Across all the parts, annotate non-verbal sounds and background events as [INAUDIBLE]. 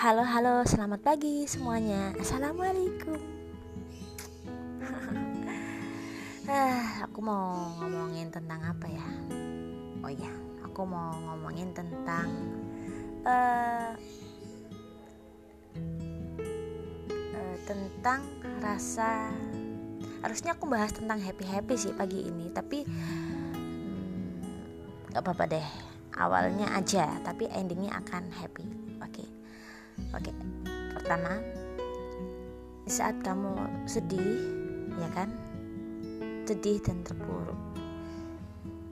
Halo halo selamat pagi semuanya. Assalamualaikum. [LAUGHS] Ah, Aku mau ngomongin tentang apa ya? Oh iya aku mau ngomongin tentang uh, uh, Tentang rasa Harusnya aku bahas tentang happy-happy sih pagi ini Tapi hmm, Gak apa-apa deh. Awalnya aja Tapi endingnya akan happy. Oke. okay Oke, pertama saat kamu sedih, ya kan? Sedih dan terpuruk.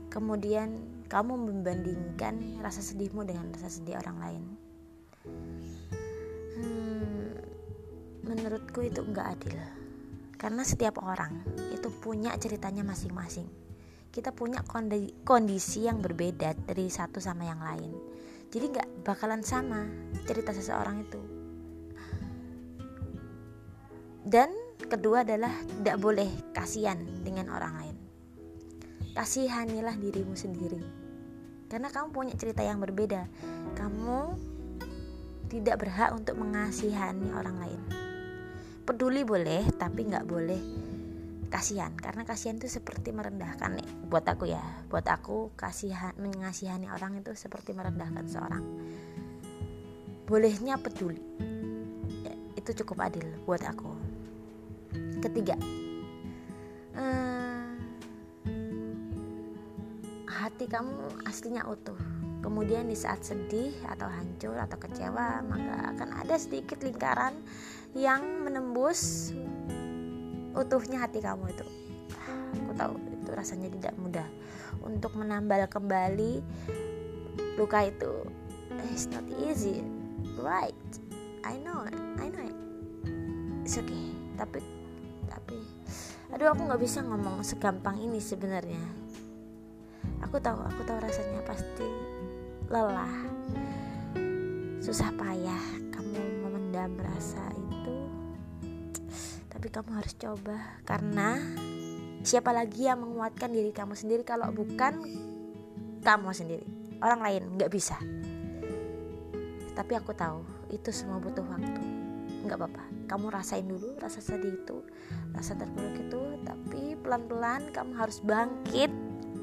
Kemudian kamu membandingkan rasa sedihmu dengan rasa sedih orang lain. Hmm, menurutku itu enggak adil. Karena setiap orang itu punya ceritanya masing-masing. Kita punya kondisi yang berbeda dari satu sama yang lain jadi nggak bakalan sama cerita seseorang itu. Dan kedua adalah tidak boleh kasihan dengan orang lain. Kasihanilah dirimu sendiri. Karena kamu punya cerita yang berbeda. Kamu tidak berhak untuk mengasihani orang lain. Peduli boleh tapi nggak boleh kasihan karena kasihan itu seperti merendahkan nih buat aku ya buat aku kasihan mengasihani orang itu seperti merendahkan seorang. Bolehnya peduli. Ya, itu cukup adil buat aku. Ketiga eh, hati kamu aslinya utuh. Kemudian di saat sedih atau hancur atau kecewa maka akan ada sedikit lingkaran yang menembus utuhnya hati kamu itu. Aku tahu itu rasanya tidak mudah. Untuk menambal kembali luka itu it's not easy. Right. I know I know it. It's okay. Tapi tapi aduh aku nggak bisa ngomong segampang ini sebenarnya. Aku tahu aku tahu rasanya pasti lelah susah payah kamu memendam rasa tapi kamu harus coba karena siapa lagi yang menguatkan diri kamu sendiri kalau bukan kamu sendiri? Orang lain nggak bisa. Tapi aku tahu itu semua butuh waktu. Nggak apa-apa. Kamu rasain dulu rasa sedih itu rasa terpuruk itu tapi pelan-pelan kamu harus bangkit.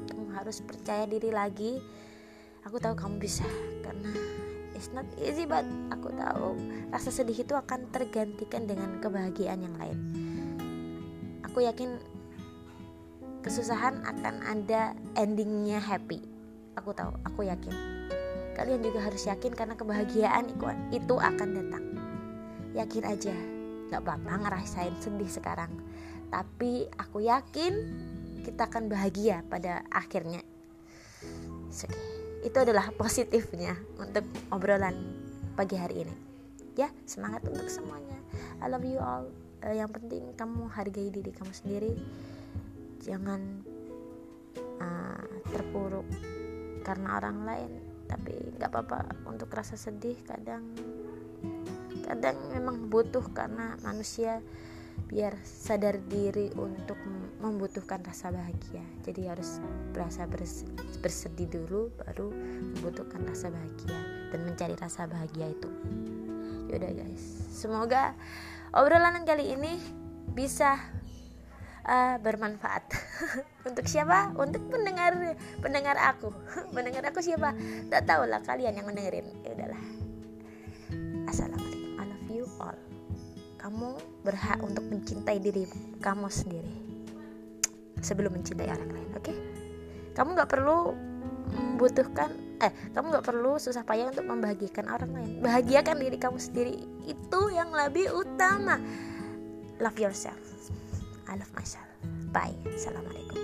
Kamu harus percaya diri lagi. Aku tahu kamu bisa karena it's not easy but aku tahu rasa sedih itu akan tergantikan dengan kebahagiaan yang lain. Aku yakin kesusahan akan ada endingnya happy. Aku tahu aku yakin. Kalian juga harus yakin karena kebahagiaan itu akan datang. Yakin aja gak apa-apa ngerasain sedih sekarang. Tapi aku yakin kita akan bahagia pada akhirnya. Okay itu adalah positifnya untuk obrolan pagi hari ini. Ya semangat untuk semuanya. I love you all. Uh, yang penting kamu hargai diri kamu sendiri. Jangan uh, terpuruk karena orang lain. Tapi nggak apa-apa untuk rasa sedih kadang. Kadang memang butuh karena manusia biar sadar diri untuk membutuhkan rasa bahagia. Jadi harus berasa bersedih dulu baru membutuhkan rasa bahagia dan mencari rasa bahagia itu. Yaudah guys. Semoga obrolan kali ini bisa uh, bermanfaat. [LAUGHS] Untuk siapa? Untuk pendengar pendengar aku. [LAUGHS] Pendengar aku siapa? Tak tahu lah kalian yang mendengarin. Ya udahlah assalamualaikum. I love you all kamu berhak untuk mencintai diri kamu sendiri. Sebelum mencintai orang lain oke? Okay? kamu nggak perlu membutuhkan eh kamu nggak perlu susah payah untuk membahagiakan orang lain. Bahagiakan diri kamu sendiri. Itu yang lebih utama. Love yourself. I love myself. Bye. Assalamualaikum